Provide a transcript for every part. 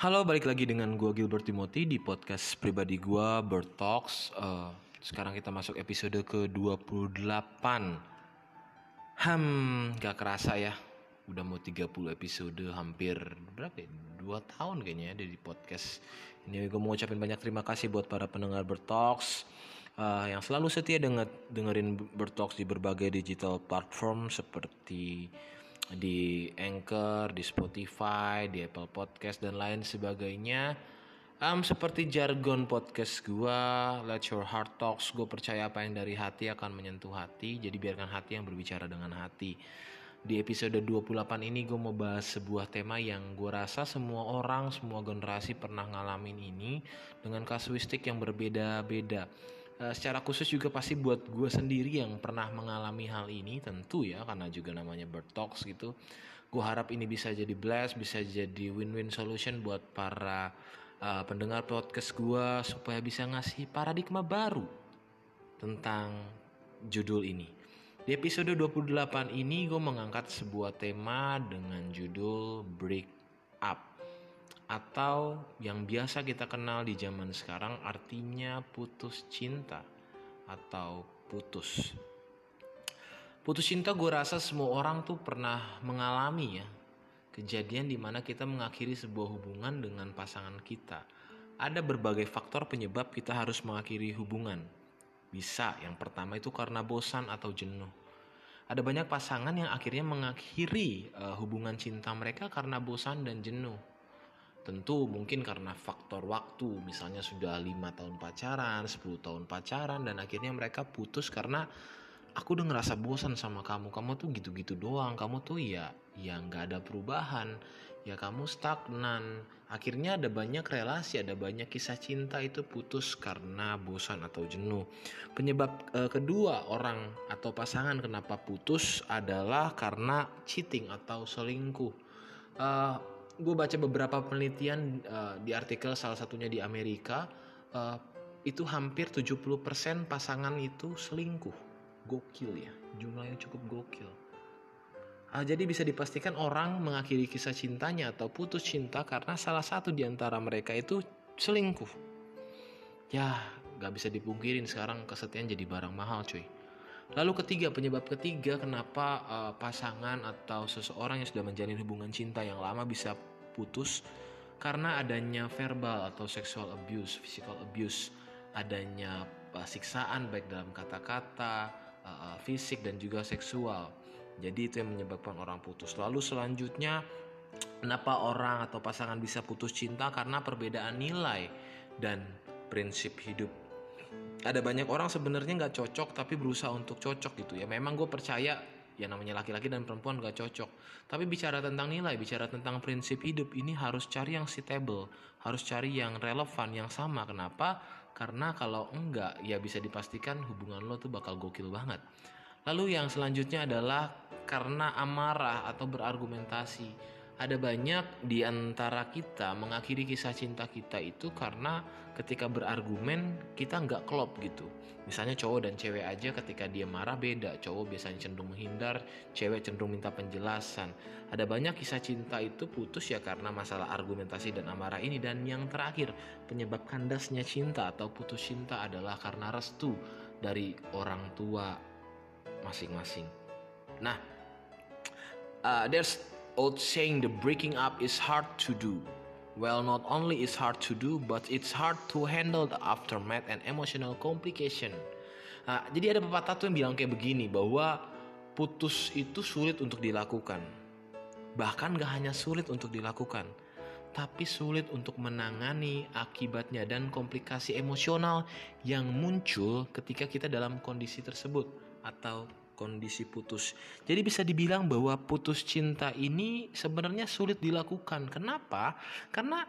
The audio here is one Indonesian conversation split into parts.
Halo, balik lagi dengan gua Gilbert Timothy di podcast pribadi gua Bird. Eh, sekarang kita masuk episode ke-28. Hmm, gak kerasa ya. Udah mau 30 episode hampir berapa ya? 2 tahun kayaknya ya dari podcast. Ini gue mau ucapin banyak terima kasih buat para pendengar Bird eh, yang selalu setia denger, dengerin Bird di berbagai digital platform seperti di Anchor, di Spotify, di Apple Podcast dan lain sebagainya. Um, seperti jargon podcast gua, Let Your Heart Talks, gue percaya apa yang dari hati akan menyentuh hati, jadi biarkan hati yang berbicara dengan hati. Di episode 28 ini gue mau bahas sebuah tema yang gue rasa semua orang, semua generasi pernah ngalamin ini dengan kasuistik yang berbeda-beda. Uh, secara khusus juga pasti buat gue sendiri yang pernah mengalami hal ini tentu ya karena juga namanya bird gitu. Gue harap ini bisa jadi blast bisa jadi win-win solution buat para uh, pendengar podcast gue supaya bisa ngasih paradigma baru tentang judul ini. Di episode 28 ini gue mengangkat sebuah tema dengan judul break atau yang biasa kita kenal di zaman sekarang artinya putus cinta atau putus. Putus cinta gue rasa semua orang tuh pernah mengalami ya kejadian di mana kita mengakhiri sebuah hubungan dengan pasangan kita. Ada berbagai faktor penyebab kita harus mengakhiri hubungan. Bisa, yang pertama itu karena bosan atau jenuh. Ada banyak pasangan yang akhirnya mengakhiri uh, hubungan cinta mereka karena bosan dan jenuh Tentu mungkin karena faktor waktu, misalnya sudah lima tahun pacaran, 10 tahun pacaran, dan akhirnya mereka putus karena aku udah ngerasa bosan sama kamu. Kamu tuh gitu-gitu doang, kamu tuh ya ya nggak ada perubahan, ya kamu stagnan. Akhirnya ada banyak relasi, ada banyak kisah cinta itu putus karena bosan atau jenuh. Penyebab e, kedua orang atau pasangan kenapa putus adalah karena cheating atau selingkuh. E, gue baca beberapa penelitian uh, di artikel salah satunya di Amerika uh, itu hampir 70% pasangan itu selingkuh. Gokil ya jumlahnya cukup gokil. Uh, jadi bisa dipastikan orang mengakhiri kisah cintanya atau putus cinta karena salah satu di antara mereka itu selingkuh. Ya gak bisa dipungkirin sekarang kesetiaan jadi barang mahal cuy. Lalu ketiga, penyebab ketiga kenapa uh, pasangan atau seseorang yang sudah menjalin hubungan cinta yang lama bisa putus karena adanya verbal atau sexual abuse, physical abuse, adanya uh, siksaan baik dalam kata-kata, uh, fisik dan juga seksual. Jadi itu yang menyebabkan orang putus. Lalu selanjutnya kenapa orang atau pasangan bisa putus cinta karena perbedaan nilai dan prinsip hidup ada banyak orang sebenarnya nggak cocok tapi berusaha untuk cocok gitu ya memang gue percaya ya namanya laki-laki dan perempuan nggak cocok. Tapi bicara tentang nilai bicara tentang prinsip hidup ini harus cari yang suitable harus cari yang relevan yang sama. Kenapa? Karena kalau enggak ya bisa dipastikan hubungan lo tuh bakal gokil banget. Lalu yang selanjutnya adalah karena amarah atau berargumentasi ada banyak di antara kita mengakhiri kisah cinta kita itu karena ketika berargumen kita nggak klop gitu. Misalnya cowok dan cewek aja ketika dia marah beda. Cowok biasanya cenderung menghindar, cewek cenderung minta penjelasan. Ada banyak kisah cinta itu putus ya karena masalah argumentasi dan amarah ini. Dan yang terakhir penyebab kandasnya cinta atau putus cinta adalah karena restu dari orang tua masing-masing. Nah, uh, there's old saying the breaking up is hard to do. Well, not only is hard to do, but it's hard to handle the aftermath and emotional complication. Nah, jadi ada pepatah tuh yang bilang kayak begini bahwa putus itu sulit untuk dilakukan. Bahkan gak hanya sulit untuk dilakukan, tapi sulit untuk menangani akibatnya dan komplikasi emosional yang muncul ketika kita dalam kondisi tersebut atau kondisi putus. Jadi bisa dibilang bahwa putus cinta ini sebenarnya sulit dilakukan. Kenapa? Karena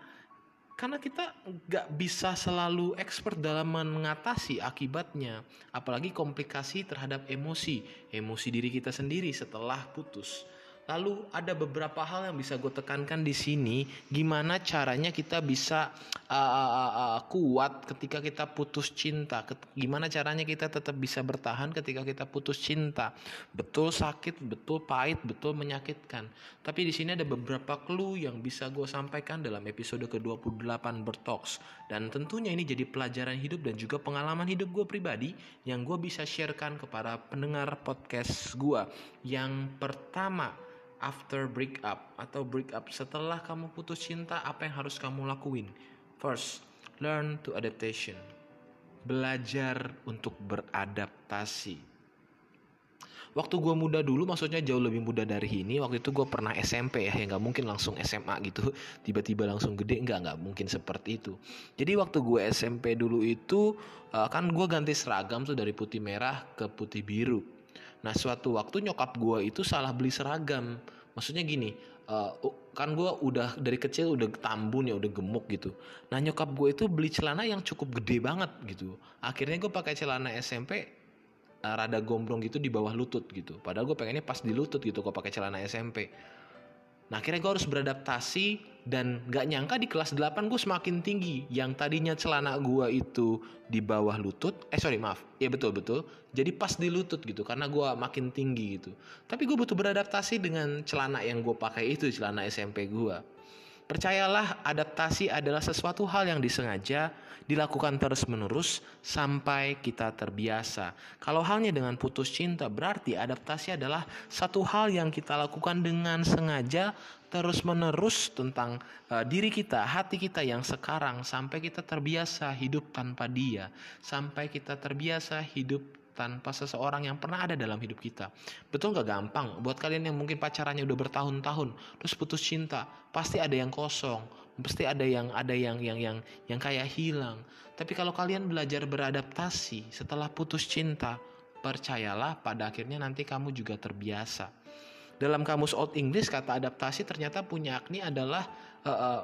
karena kita nggak bisa selalu expert dalam mengatasi akibatnya, apalagi komplikasi terhadap emosi, emosi diri kita sendiri setelah putus. Lalu ada beberapa hal yang bisa gue tekankan di sini, gimana caranya kita bisa uh, uh, uh, kuat ketika kita putus cinta, gimana caranya kita tetap bisa bertahan ketika kita putus cinta. Betul sakit, betul pahit, betul menyakitkan. Tapi di sini ada beberapa clue yang bisa gue sampaikan dalam episode ke-28 Bertox. Dan tentunya ini jadi pelajaran hidup dan juga pengalaman hidup gue pribadi yang gue bisa sharekan kepada pendengar podcast gue. Yang pertama, after break up atau break up. Setelah kamu putus cinta apa yang harus kamu lakuin? First learn to adaptation. Belajar untuk beradaptasi. Waktu gue muda dulu maksudnya jauh lebih muda dari ini waktu itu gue pernah SMP ya yang nggak mungkin langsung SMA gitu. Tiba-tiba langsung gede nggak nggak mungkin seperti itu. Jadi waktu gue SMP dulu itu eh, kan gue ganti seragam tuh dari putih merah ke putih biru Nah suatu waktu nyokap gue itu salah beli seragam. Maksudnya gini, uh, kan gue udah dari kecil udah tambun ya udah gemuk gitu. Nah nyokap gue itu beli celana yang cukup gede banget gitu. Akhirnya gue pakai celana SMP uh, eh, rada gombrong gitu di bawah lutut gitu. Padahal gue pengennya pas di lutut gitu kok pakai celana SMP. Nah akhirnya gue harus beradaptasi dan gak nyangka di kelas 8 gue semakin tinggi. Yang tadinya celana gue itu di bawah lutut, eh sorry maaf, ya betul betul. Jadi pas di lutut gitu karena gue makin tinggi gitu. Tapi gue butuh beradaptasi dengan celana yang gue pakai itu celana SMP gue. Percayalah, adaptasi adalah sesuatu hal yang disengaja dilakukan terus-menerus sampai kita terbiasa. Kalau halnya dengan putus cinta, berarti adaptasi adalah satu hal yang kita lakukan dengan sengaja terus-menerus tentang uh, diri kita, hati kita yang sekarang sampai kita terbiasa hidup tanpa dia, sampai kita terbiasa hidup tanpa seseorang yang pernah ada dalam hidup kita. Betul gak gampang? Buat kalian yang mungkin pacarannya udah bertahun-tahun, terus putus cinta, pasti ada yang kosong, pasti ada yang ada yang yang yang yang kayak hilang. Tapi kalau kalian belajar beradaptasi setelah putus cinta, percayalah pada akhirnya nanti kamu juga terbiasa. Dalam kamus Old English kata adaptasi ternyata punya arti adalah uh, uh,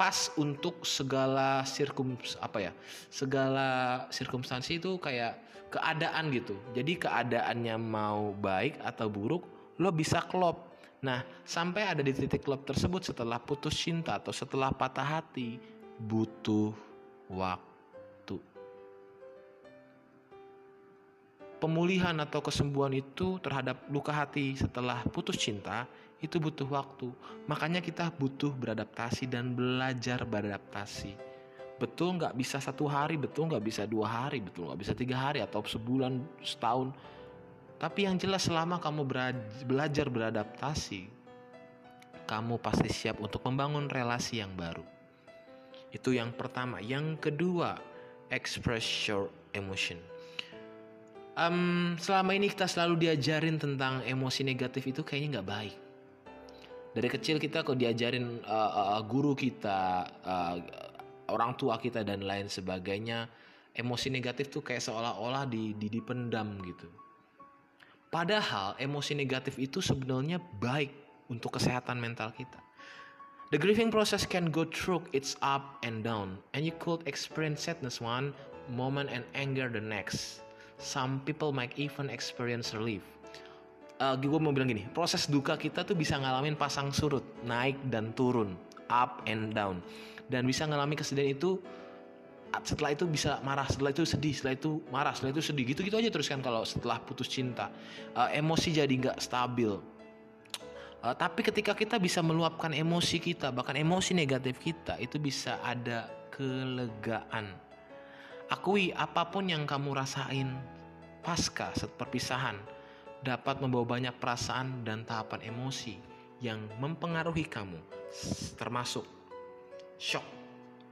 pas untuk segala sirkum apa ya segala sirkumstansi itu kayak keadaan gitu. Jadi keadaannya mau baik atau buruk, lo bisa klop. Nah, sampai ada di titik klop tersebut setelah putus cinta atau setelah patah hati, butuh waktu. Pemulihan atau kesembuhan itu terhadap luka hati setelah putus cinta itu butuh waktu. Makanya kita butuh beradaptasi dan belajar beradaptasi. Betul nggak bisa satu hari betul nggak bisa dua hari betul nggak bisa tiga hari atau sebulan setahun. Tapi yang jelas selama kamu belajar beradaptasi kamu pasti siap untuk membangun relasi yang baru. Itu yang pertama. Yang kedua express your emotion um, selama ini kita selalu diajarin tentang emosi negatif itu kayaknya nggak baik. Dari kecil kita kok diajarin uh, uh, guru kita uh, orang tua kita dan lain sebagainya emosi negatif tuh kayak seolah-olah di, di dipendam gitu. Padahal emosi negatif itu sebenarnya baik untuk kesehatan mental kita. The grieving process can go through its up and down, and you could experience sadness one moment and anger the next. Some people might even experience relief. Uh, gue mau bilang gini, proses duka kita tuh bisa ngalamin pasang surut, naik dan turun, up and down. Dan bisa ngalami kesedihan itu setelah itu bisa marah setelah itu sedih setelah itu marah setelah itu sedih. Gitu gitu aja terus kan kalau setelah putus cinta. Uh, emosi jadi nggak stabil. Uh, tapi ketika kita bisa meluapkan emosi kita bahkan emosi negatif kita itu bisa ada kelegaan akui apa pun yang kamu rasain pasca perpisahan dapat membawa banyak perasaan dan tahapan emosi yang mempengaruhi kamu termasuk shock.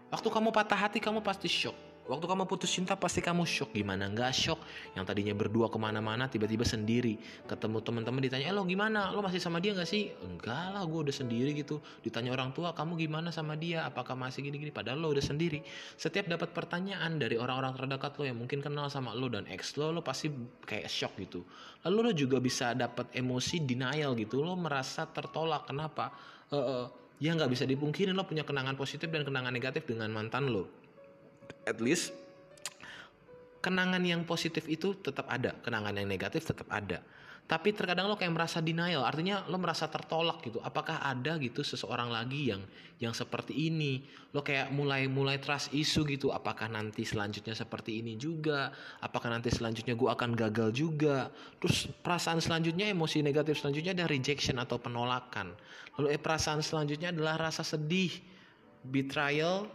Waktu kamu patah hati kamu pasti shock. Waktu kamu putus cinta pasti kamu shock gimana? Nggak shock. Yang tadinya berdua ke mana-mana tiba-tiba sendiri. Ketemu teman-teman ditanya, eh lo gimana? Lo masih sama dia nggak sih? Enggak lah, gue udah sendiri gitu. Ditanya orang tua, kamu gimana sama dia? Apakah masih gini-gini? Padahal lo udah sendiri. Setiap dapat pertanyaan dari orang-orang terdekat lo yang mungkin kenal sama lo dan ex lo, lo pasti kayak shock gitu. Lalu lo juga bisa dapat emosi denial gitu. Lo merasa tertolak. Kenapa? Uh, uh, ya nggak bisa dipungkiri lo punya kenangan positif dan kenangan negatif dengan mantan lo at least kenangan yang positif itu tetap ada. Kenangan yang negatif tetap ada. Tapi terkadang lo kayak merasa denial. Artinya lo merasa tertolak gitu. Apakah ada gitu seseorang lagi yang yang seperti ini? Lo kayak mulai mulai trust isu gitu. Apakah nanti selanjutnya seperti ini juga? Apakah nanti selanjutnya gue akan gagal juga? Terus perasaan selanjutnya emosi negatif selanjutnya ada rejection atau penolakan. Lalu eh, perasaan selanjutnya adalah rasa sedih betrayal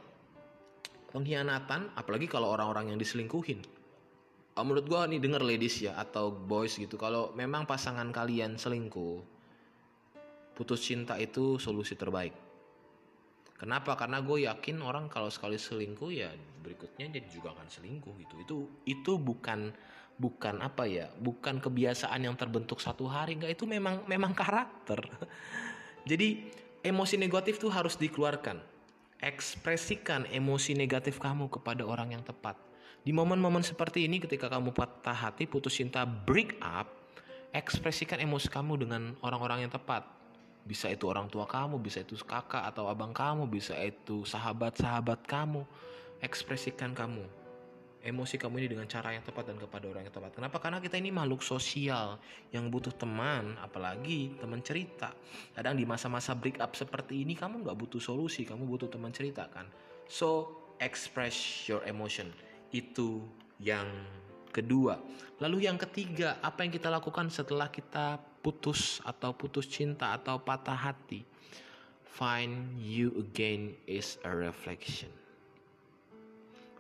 pengkhianatan apalagi kalau orang-orang yang diselingkuhin. Uh, menurut gue nih denger ladies ya atau boys gitu kalau memang pasangan kalian selingkuh putus cinta itu solusi terbaik. Kenapa? Karena gue yakin orang kalau sekali selingkuh ya berikutnya jadi juga akan selingkuh gitu. Itu itu bukan bukan apa ya bukan kebiasaan yang terbentuk satu hari enggak. Itu memang memang karakter. Jadi emosi negatif tuh harus dikeluarkan ekspresikan emosi negatif kamu kepada orang yang tepat di momen-momen seperti ini ketika kamu patah hati, putus cinta, break up, ekspresikan emosi kamu dengan orang-orang yang tepat. Bisa itu orang tua kamu, bisa itu kakak atau abang kamu, bisa itu sahabat-sahabat kamu. Ekspresikan kamu. Emosi kamu ini dengan cara yang tepat dan kepada orang yang tepat. Kenapa? Karena kita ini makhluk sosial yang butuh teman, apalagi teman cerita. Kadang di masa-masa break up seperti ini kamu nggak butuh solusi, kamu butuh teman cerita kan. So, express your emotion itu yang kedua. Lalu yang ketiga, apa yang kita lakukan setelah kita putus atau putus cinta atau patah hati? Find you again is a reflection.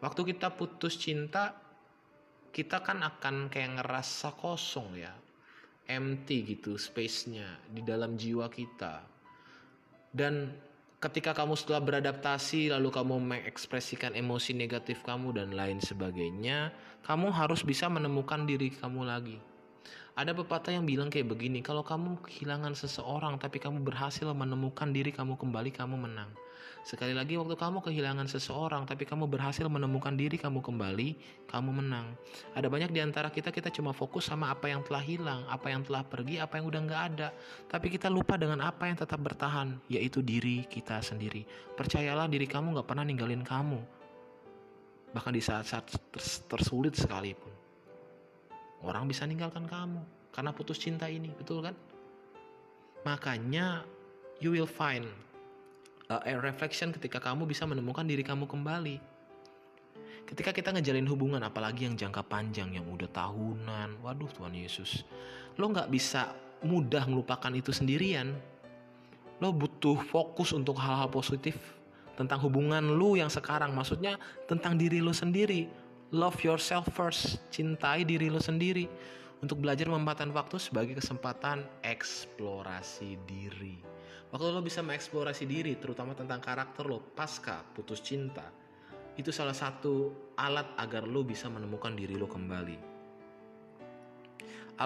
Waktu kita putus cinta, kita kan akan kayak ngerasa kosong ya. Empty gitu space-nya di dalam jiwa kita. Dan ketika kamu setelah beradaptasi lalu kamu mengekspresikan emosi negatif kamu dan lain sebagainya, kamu harus bisa menemukan diri kamu lagi. Ada pepatah yang bilang kayak begini, kalau kamu kehilangan seseorang tapi kamu berhasil menemukan diri kamu kembali, kamu menang. Sekali lagi waktu kamu kehilangan seseorang tapi kamu berhasil menemukan diri kamu kembali, kamu menang. Ada banyak di antara kita kita cuma fokus sama apa yang telah hilang, apa yang telah pergi, apa yang udah nggak ada. Tapi kita lupa dengan apa yang tetap bertahan, yaitu diri kita sendiri. Percayalah diri kamu nggak pernah ninggalin kamu. Bahkan di saat-saat tersulit sekalipun. Orang bisa ninggalkan kamu karena putus cinta ini, betul kan? Makanya you will find uh, reflection ketika kamu bisa menemukan diri kamu kembali. Ketika kita ngejalin hubungan, apalagi yang jangka panjang, yang udah tahunan, waduh Tuhan Yesus, lo nggak bisa mudah melupakan itu sendirian. Lo butuh fokus untuk hal-hal positif tentang hubungan lo yang sekarang, maksudnya tentang diri lo sendiri. Love yourself first, cintai diri lo sendiri untuk belajar memanfaatkan waktu sebagai kesempatan eksplorasi diri. Waktu lo bisa mengeksplorasi diri, terutama tentang karakter lo pasca putus cinta, itu salah satu alat agar lo bisa menemukan diri lo kembali.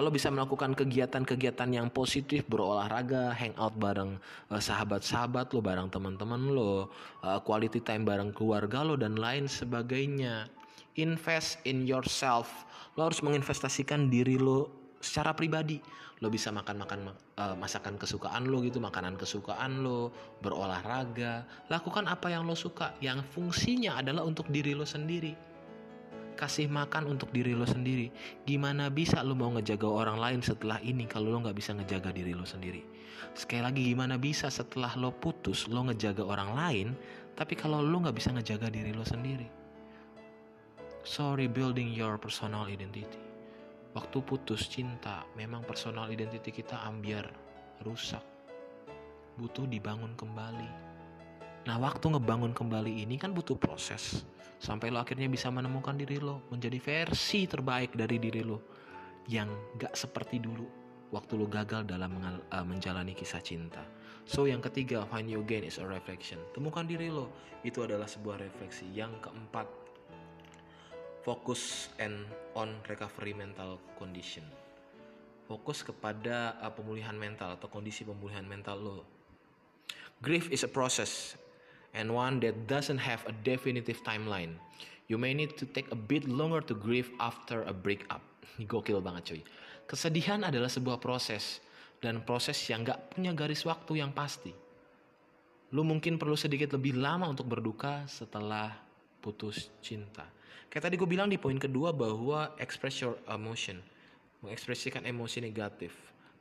Lo bisa melakukan kegiatan-kegiatan yang positif, berolahraga, hangout bareng uh, sahabat-sahabat lo, bareng teman-teman lo, uh, quality time bareng keluarga lo dan lain sebagainya. Invest in yourself. Lo harus menginvestasikan diri lo secara pribadi. Lo bisa makan makan uh, masakan kesukaan lo gitu makanan kesukaan lo berolahraga. Lakukan apa yang lo suka. Yang fungsinya adalah untuk diri lo sendiri. Kasih makan untuk diri lo sendiri. Gimana bisa lo mau ngejaga orang lain setelah ini kalau lo nggak bisa ngejaga diri lo sendiri? Sekali lagi gimana bisa setelah lo putus lo ngejaga orang lain tapi kalau lo nggak bisa ngejaga diri lo sendiri so rebuilding your personal identity Waktu putus cinta, memang personal identity kita ambiar, rusak. Butuh dibangun kembali. Nah, waktu ngebangun kembali ini kan butuh proses. Sampai lo akhirnya bisa menemukan diri lo, menjadi versi terbaik dari diri lo. Yang gak seperti dulu waktu lo gagal dalam uh, menjalani kisah cinta. So yang ketiga, find you again is a reflection. Temukan diri lo, itu adalah sebuah refleksi. Yang keempat, fokus and on recovery mental condition. Fokus kepada uh, pemulihan mental atau kondisi pemulihan mental lo. Grief is a process and one that doesn't have a definitive timeline. You may need to take a bit longer to grieve after a breakup. Gokil banget cuy. Kesedihan adalah sebuah proses dan proses yang gak punya garis waktu yang pasti. Lu mungkin perlu sedikit lebih lama untuk berduka setelah putus cinta Kayak tadi gue bilang di poin kedua bahwa express your emotion. mengekspresikan emosi negatif.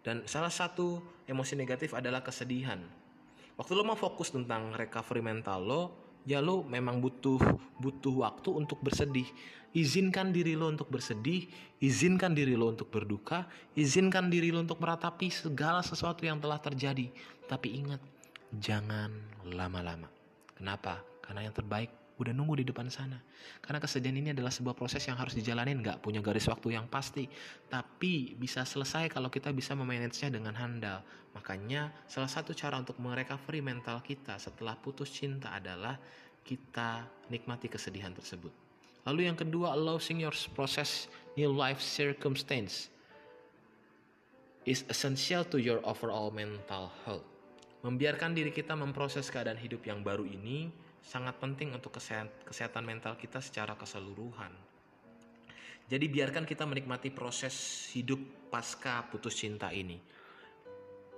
Dan salah satu emosi negatif adalah kesedihan. Waktu lo mau fokus tentang recovery mental lo, ya lo memang butuh butuh waktu untuk bersedih. Izinkan diri lo untuk bersedih, izinkan diri lo untuk berduka, izinkan diri lo untuk meratapi segala sesuatu yang telah terjadi. Tapi ingat, jangan lama-lama. Kenapa? Karena yang terbaik udah nunggu di depan sana. Karena kesedihan ini adalah sebuah proses yang harus dijalanin, nggak punya garis waktu yang pasti. Tapi bisa selesai kalau kita bisa memanagenya dengan handal. Makanya salah satu cara untuk merecovery mental kita setelah putus cinta adalah kita nikmati kesedihan tersebut. Lalu yang kedua, allowing your process new life circumstance is essential to your overall mental health. Membiarkan diri kita memproses keadaan hidup yang baru ini sangat penting untuk kesehatan mental kita secara keseluruhan. Jadi biarkan kita menikmati proses hidup pasca putus cinta ini.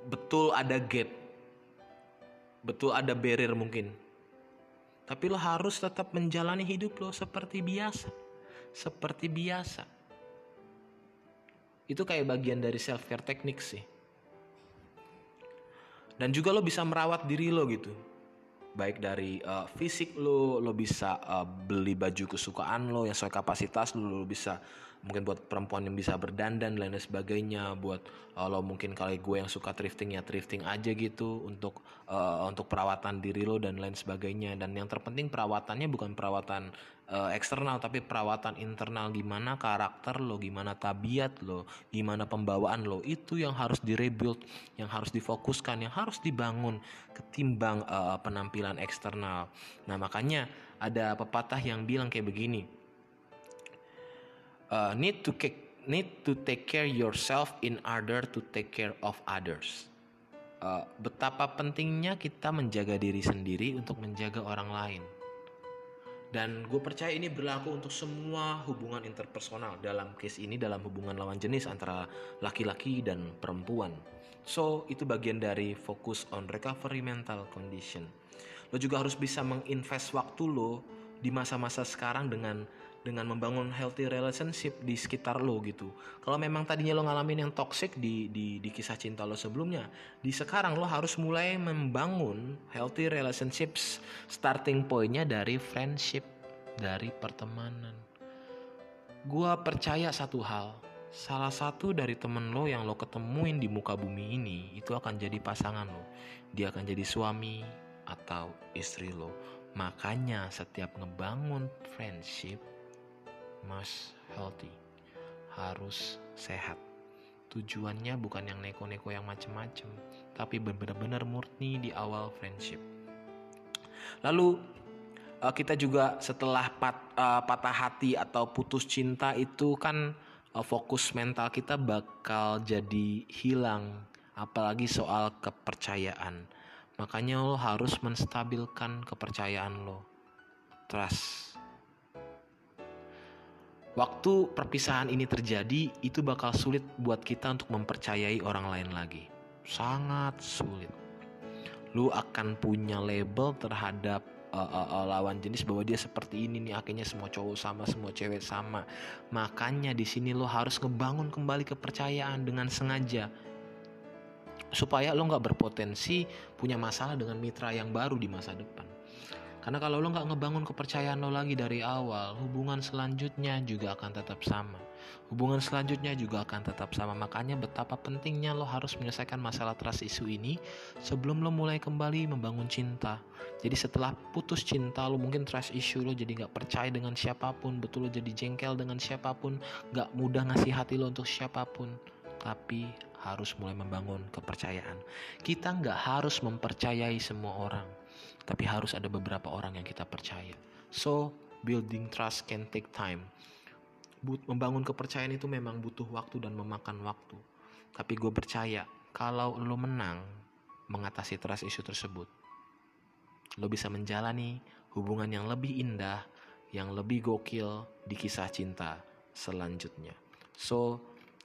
Betul ada gap. Betul ada barrier mungkin. Tapi lo harus tetap menjalani hidup lo seperti biasa. Seperti biasa. Itu kayak bagian dari self care teknik sih. Dan juga lo bisa merawat diri lo gitu baik dari uh, fisik lo lo bisa uh, beli baju kesukaan lo yang sesuai kapasitas lo lo bisa mungkin buat perempuan yang bisa berdandan dan lain sebagainya buat uh, lo mungkin kali gue yang suka thrifting ya thrifting aja gitu untuk uh, untuk perawatan diri lo dan lain sebagainya. Dan yang terpenting perawatannya bukan perawatan uh, eksternal tapi perawatan internal gimana karakter lo gimana tabiat lo gimana pembawaan lo itu yang harus direbuild yang harus difokuskan yang harus dibangun ketimbang uh, penampilan eksternal nah makanya ada pepatah yang bilang kayak begini uh, need to need to take care yourself in order to take care of others. Uh, betapa pentingnya kita menjaga diri sendiri untuk menjaga orang lain. Dan gue percaya ini berlaku untuk semua hubungan interpersonal. Dalam case ini dalam hubungan lawan jenis antara laki-laki dan perempuan. So, itu bagian dari fokus on recovery mental condition. Lo juga harus bisa menginvest waktu lo di masa-masa sekarang dengan dengan membangun healthy relationship di sekitar lo gitu. Kalau memang tadinya lo ngalamin yang toxic di, di di kisah cinta lo sebelumnya, di sekarang lo harus mulai membangun healthy relationships. Starting pointnya dari friendship, dari pertemanan. Gua percaya satu hal, salah satu dari temen lo yang lo ketemuin di muka bumi ini itu akan jadi pasangan lo. Dia akan jadi suami atau istri lo. Makanya setiap ngebangun friendship must healthy, harus sehat. Tujuannya bukan yang neko-neko yang macem-macem, tapi benar-benar murni di awal friendship. Lalu uh, kita juga setelah pat, uh, patah hati atau putus cinta itu kan uh, fokus mental kita bakal jadi hilang, apalagi soal kepercayaan. Makanya lo harus menstabilkan kepercayaan lo. Trust Waktu perpisahan ini terjadi, itu bakal sulit buat kita untuk mempercayai orang lain lagi. Sangat sulit. Lu akan punya label terhadap uh, uh, uh, lawan jenis bahwa dia seperti ini nih akhirnya semua cowok sama semua cewek sama makanya di sini lo harus ngebangun kembali kepercayaan dengan sengaja supaya lo nggak berpotensi punya masalah dengan mitra yang baru di masa depan karena kalau lo nggak ngebangun kepercayaan lo lagi dari awal, hubungan selanjutnya juga akan tetap sama. Hubungan selanjutnya juga akan tetap sama. Makanya betapa pentingnya lo harus menyelesaikan masalah trust isu ini sebelum lo mulai kembali membangun cinta. Jadi setelah putus cinta lo mungkin trust issue lo jadi nggak percaya dengan siapa pun, betul lo jadi jengkel dengan siapa pun, nggak mudah ngasih hati lo untuk siapa pun. Tapi harus mulai membangun kepercayaan. Kita nggak harus mempercayai semua orang tapi harus ada beberapa orang yang kita percaya. So, building trust can take time. But, membangun kepercayaan itu memang butuh waktu dan memakan waktu. Tapi gue percaya kalau lo menang mengatasi trust issue tersebut, lo bisa menjalani hubungan yang lebih indah, yang lebih gokil di kisah cinta selanjutnya. So,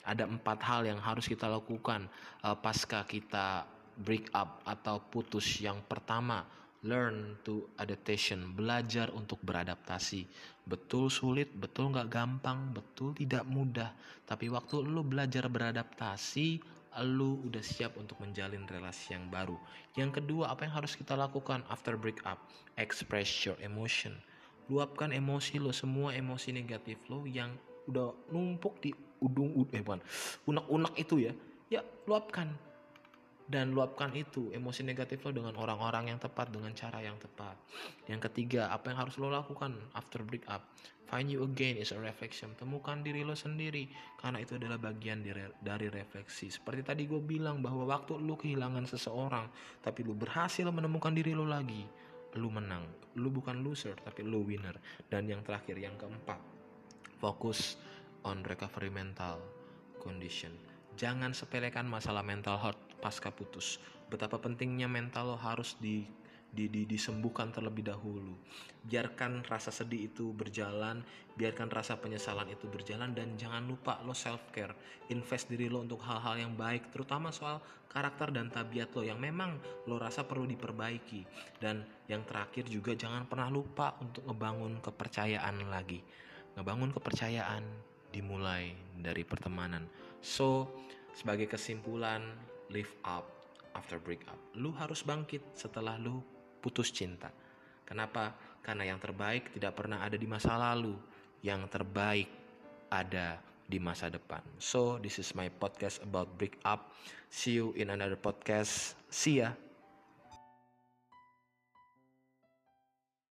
ada empat hal yang harus kita lakukan uh, pasca kita break up atau putus. Yang pertama, learn to adaptation, belajar untuk beradaptasi. Betul sulit, betul nggak gampang, betul tidak mudah. Tapi waktu lu belajar beradaptasi, lu udah siap untuk menjalin relasi yang baru. Yang kedua, apa yang harus kita lakukan after break up? Express your emotion. Luapkan emosi lo, semua emosi negatif lo yang udah numpuk di udung eh bukan unak-unak itu ya. Ya, luapkan dan luapkan itu emosi negatif lo dengan orang-orang yang tepat dengan cara yang tepat. Yang ketiga, apa yang harus lo lakukan after break up? Find you again is a reflection. Temukan diri lo sendiri karena itu adalah bagian dari refleksi. Seperti tadi gue bilang bahwa waktu lo kehilangan seseorang tapi lo berhasil menemukan diri lo lagi, lo menang. Lo bukan loser tapi lo winner. Dan yang terakhir, yang keempat, fokus on recovery mental condition. Jangan sepelekan masalah mental health pasca putus. Betapa pentingnya mental lo harus di, di, di disembuhkan terlebih dahulu. Biarkan rasa sedih itu berjalan, biarkan rasa penyesalan itu berjalan dan jangan lupa lo self care. Invest diri lo untuk hal-hal yang baik, terutama soal karakter dan tabiat lo yang memang lo rasa perlu diperbaiki. Dan yang terakhir juga jangan pernah lupa untuk ngebangun kepercayaan lagi. Ngebangun kepercayaan dimulai dari pertemanan. So, sebagai kesimpulan, live up after break up. Lu harus bangkit setelah lu putus cinta. Kenapa? Karena yang terbaik tidak pernah ada di masa lalu. Yang terbaik ada di masa depan. So, this is my podcast about break up. See you in another podcast. See ya.